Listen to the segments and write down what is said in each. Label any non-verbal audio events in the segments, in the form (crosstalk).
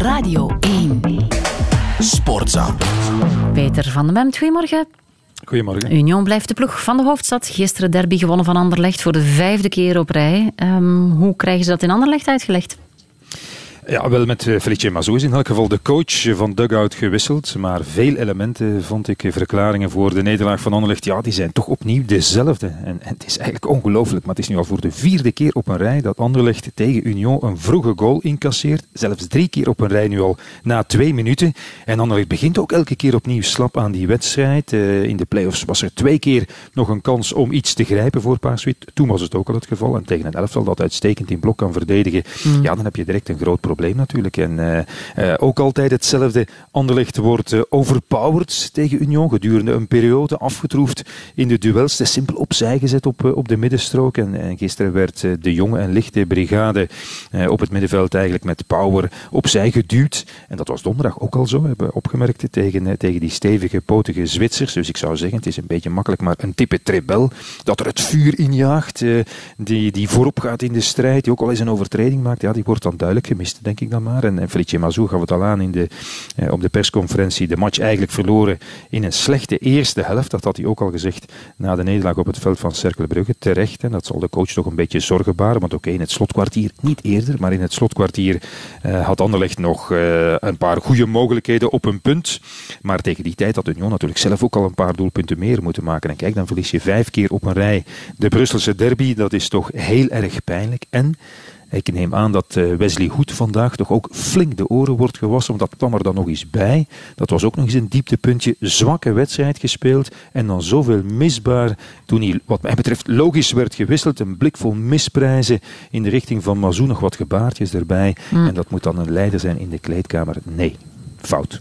Radio 1. Sportza. Peter van den Bem, goedemorgen. Goedemorgen. Union blijft de ploeg van de hoofdstad. Gisteren derby gewonnen van Anderlecht voor de vijfde keer op rij. Um, hoe krijgen ze dat in Anderlecht uitgelegd? Ja, wel met eh, Felice Mazou is in elk geval de coach van Dugout gewisseld. Maar veel elementen vond ik verklaringen voor de nederlaag van Anderlecht. Ja, die zijn toch opnieuw dezelfde. En, en het is eigenlijk ongelooflijk. Maar het is nu al voor de vierde keer op een rij dat Anderlecht tegen Union een vroege goal incasseert. Zelfs drie keer op een rij nu al na twee minuten. En Anderlecht begint ook elke keer opnieuw slap aan die wedstrijd. Uh, in de play-offs was er twee keer nog een kans om iets te grijpen voor Paarswit. Toen was het ook al het geval. En tegen een elftal dat uitstekend in blok kan verdedigen. Mm. Ja, dan heb je direct een groot probleem natuurlijk. En uh, uh, ook altijd hetzelfde. Anderlecht wordt uh, overpowered tegen Union gedurende een periode, afgetroefd in de duels. Te simpel opzij gezet op, op de middenstrook. En, en gisteren werd de jonge en lichte brigade op het middenveld eigenlijk met power opzij geduwd. En dat was donderdag ook al zo, hebben we opgemerkt tegen, tegen die stevige, potige Zwitsers. Dus ik zou zeggen, het is een beetje makkelijk, maar een type trebel dat er het vuur injaagt, die, die voorop gaat in de strijd, die ook al eens een overtreding maakt, ja, die wordt dan duidelijk gemist, denk ik dan maar. En, en Felice Mazou gaf het al aan in de, eh, op de persconferentie. De match eigenlijk verloren in een slechte eerste helft. Dat had hij ook al gezegd na de nederlaag op het veld van Cerkelbrugge. Terecht. En dat zal de coach toch een beetje zorgen baren. Want oké, in het slotkwartier, niet eerder, maar in het slotkwartier uh, had Anderlecht nog uh, een paar goede mogelijkheden op een punt. Maar tegen die tijd had Union natuurlijk zelf ook al een paar doelpunten meer moeten maken. En kijk, dan verlies je vijf keer op een rij de Brusselse derby. Dat is toch heel erg pijnlijk. En ik neem aan dat eh, Wesley Hoed vandaag toch ook flink de oren wordt gewassen, want dat kwam er dan nog eens bij. Dat was ook nog eens een dieptepuntje. Zwakke wedstrijd gespeeld en dan zoveel misbaar. Toen hij, wat mij betreft, logisch werd gewisseld. Een blik vol misprijzen in de richting van Mazou. Nog wat gebaartjes erbij. Mm. En dat moet dan een leider zijn in de kleedkamer. Nee, fout.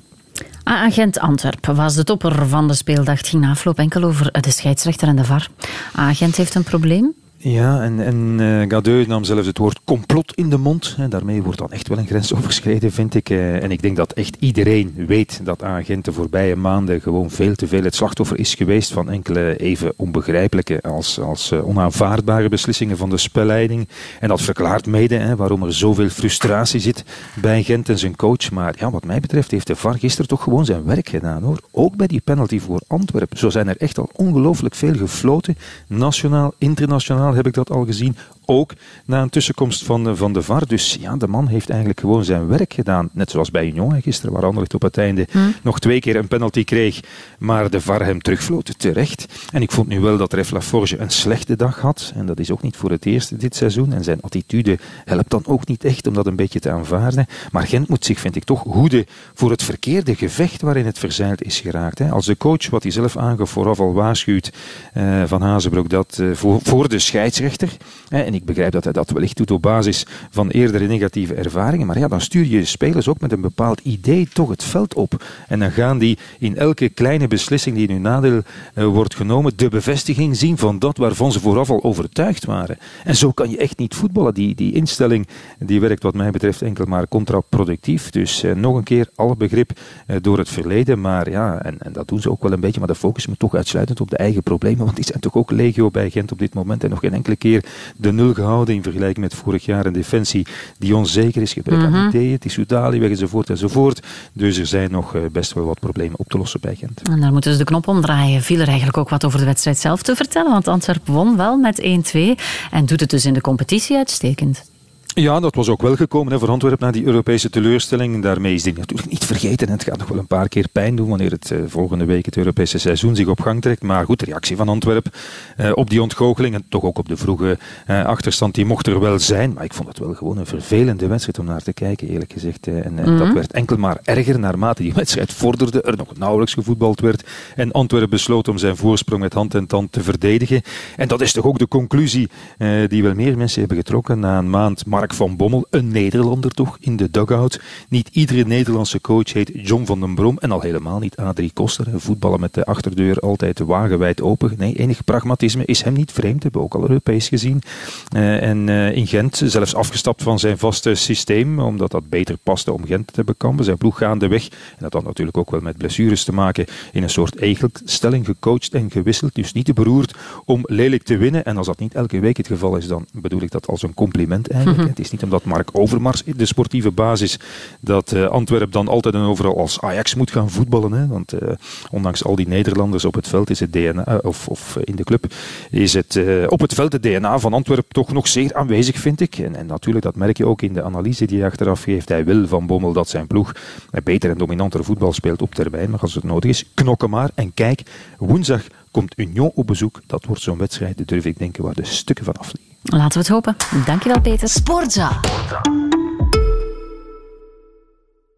Agent Antwerpen was de topper van de speeldag. Het ging na afloop enkel over de scheidsrechter en de VAR. Agent heeft een probleem. Ja, en, en uh, Gadeu nam zelfs het woord complot in de mond. En daarmee wordt dan echt wel een grens (laughs) overschreden, vind ik. Uh, en ik denk dat echt iedereen weet dat agent de voorbije maanden gewoon veel te veel het slachtoffer is geweest van enkele even onbegrijpelijke als, als uh, onaanvaardbare beslissingen van de spelleiding. En dat verklaart mede hè, waarom er zoveel frustratie zit bij Gent en zijn coach. Maar ja, wat mij betreft heeft de VAR gisteren toch gewoon zijn werk gedaan hoor. Ook bij die penalty voor Antwerpen. Zo zijn er echt al ongelooflijk veel gefloten. Nationaal, internationaal heb ik dat al gezien ook na een tussenkomst van de, van de VAR. Dus ja, de man heeft eigenlijk gewoon zijn werk gedaan. Net zoals bij Union gisteren, waar Anderlecht op het einde hm. nog twee keer een penalty kreeg, maar de VAR hem terugvloot, terecht. En ik vond nu wel dat Ref Laforge een slechte dag had. En dat is ook niet voor het eerst dit seizoen. En zijn attitude helpt dan ook niet echt om dat een beetje te aanvaarden. Maar Gent moet zich, vind ik, toch hoeden voor het verkeerde gevecht waarin het verzeild is geraakt. Als de coach, wat hij zelf aangaf, vooraf al waarschuwt uh, van Hazenbroek, dat uh, voor, voor de scheidsrechter. en ik begrijp dat hij dat wellicht doet op basis van eerdere negatieve ervaringen. Maar ja, dan stuur je spelers ook met een bepaald idee toch het veld op. En dan gaan die in elke kleine beslissing die in hun nadeel uh, wordt genomen, de bevestiging zien van dat waarvan ze vooraf al overtuigd waren. En zo kan je echt niet voetballen. Die, die instelling die werkt wat mij betreft enkel maar contraproductief. Dus uh, nog een keer alle begrip uh, door het verleden. Maar ja, en, en, dat doen ze ook wel een beetje. Maar de focus moet toch uitsluitend op de eigen problemen. Want die zijn toch ook legio bij Gent op dit moment. En nog geen enkele keer de nul gehouden in vergelijking met vorig jaar een defensie die onzeker is, gebrek aan mm -hmm. ideeën, Tissoudali weg enzovoort enzovoort. Dus er zijn nog eh, best wel wat problemen op te lossen bij Gent. En daar moeten ze de knop omdraaien. Viel er eigenlijk ook wat over de wedstrijd zelf te vertellen? Want Antwerpen won wel met 1-2 en doet het dus in de competitie uitstekend. Ja, dat was ook wel gekomen hè, voor Antwerpen na die Europese teleurstelling. Daarmee is die natuurlijk niet vergeten. Het gaat nog wel een paar keer pijn doen wanneer het uh, volgende week het Europese seizoen zich op gang trekt. Maar goed, de reactie van Antwerpen uh, op die ontgoocheling en toch ook op de vroege uh, achterstand, die mocht er wel zijn. Maar ik vond het wel gewoon een vervelende wedstrijd om naar te kijken, eerlijk gezegd. En, mm -hmm. dat werd enkel maar erger naarmate die wedstrijd vorderde, er nog nauwelijks gevoetbald werd. En Antwerpen besloot om zijn voorsprong met hand en tand te verdedigen. En dat is toch ook de conclusie die wel meer mensen hebben getrokken na een maand Mark van Bommel, een Nederlander toch, in de dugout. Niet iedere Nederlandse coach heet John van den Brom en al helemaal niet Adrie Koster. Voetballen met de achterdeur altijd wagenwijd open. Nee, enig pragmatisme is hem niet vreemd, hebben we ook al Europees gezien. Uh, en uh, in Gent zelfs afgestapt van zijn vaste systeem, omdat dat beter paste om Gent te bekampen. Zijn ploeg gaandeweg, en dat had natuurlijk ook wel met blessures te maken, in een soort eigenstelling gecoacht en gewisseld. Dus niet te beroerd om lelijk te winnen. En als dat niet elke week het geval is, dan bedoel ik dat als een compliment eigenlijk. Het is niet omdat Mark Overmars de sportieve basis dat uh, Antwerp dan altijd en overal als Ajax moet gaan voetballen. Hè? Want uh, ondanks al die Nederlanders op het veld is het DNA, of, of in de club, is het op het veld het DNA van Antwerp toch nog zeer aanwezig, vind ik. En, en, natuurlijk, dat merk je ook in de analyse die hij achteraf geeft. Hij wil van Bommel dat zijn ploeg beter en dominanter voetbal speelt op termijn. Maar als het nodig is, knokken maar. En kijk, woensdag komt Union op bezoek. Dat wordt zo'n wedstrijd, durf ik denken, waar de stukken van afliggen. Laten we het hopen. Dankjewel, Peter. Sportza. Sportza.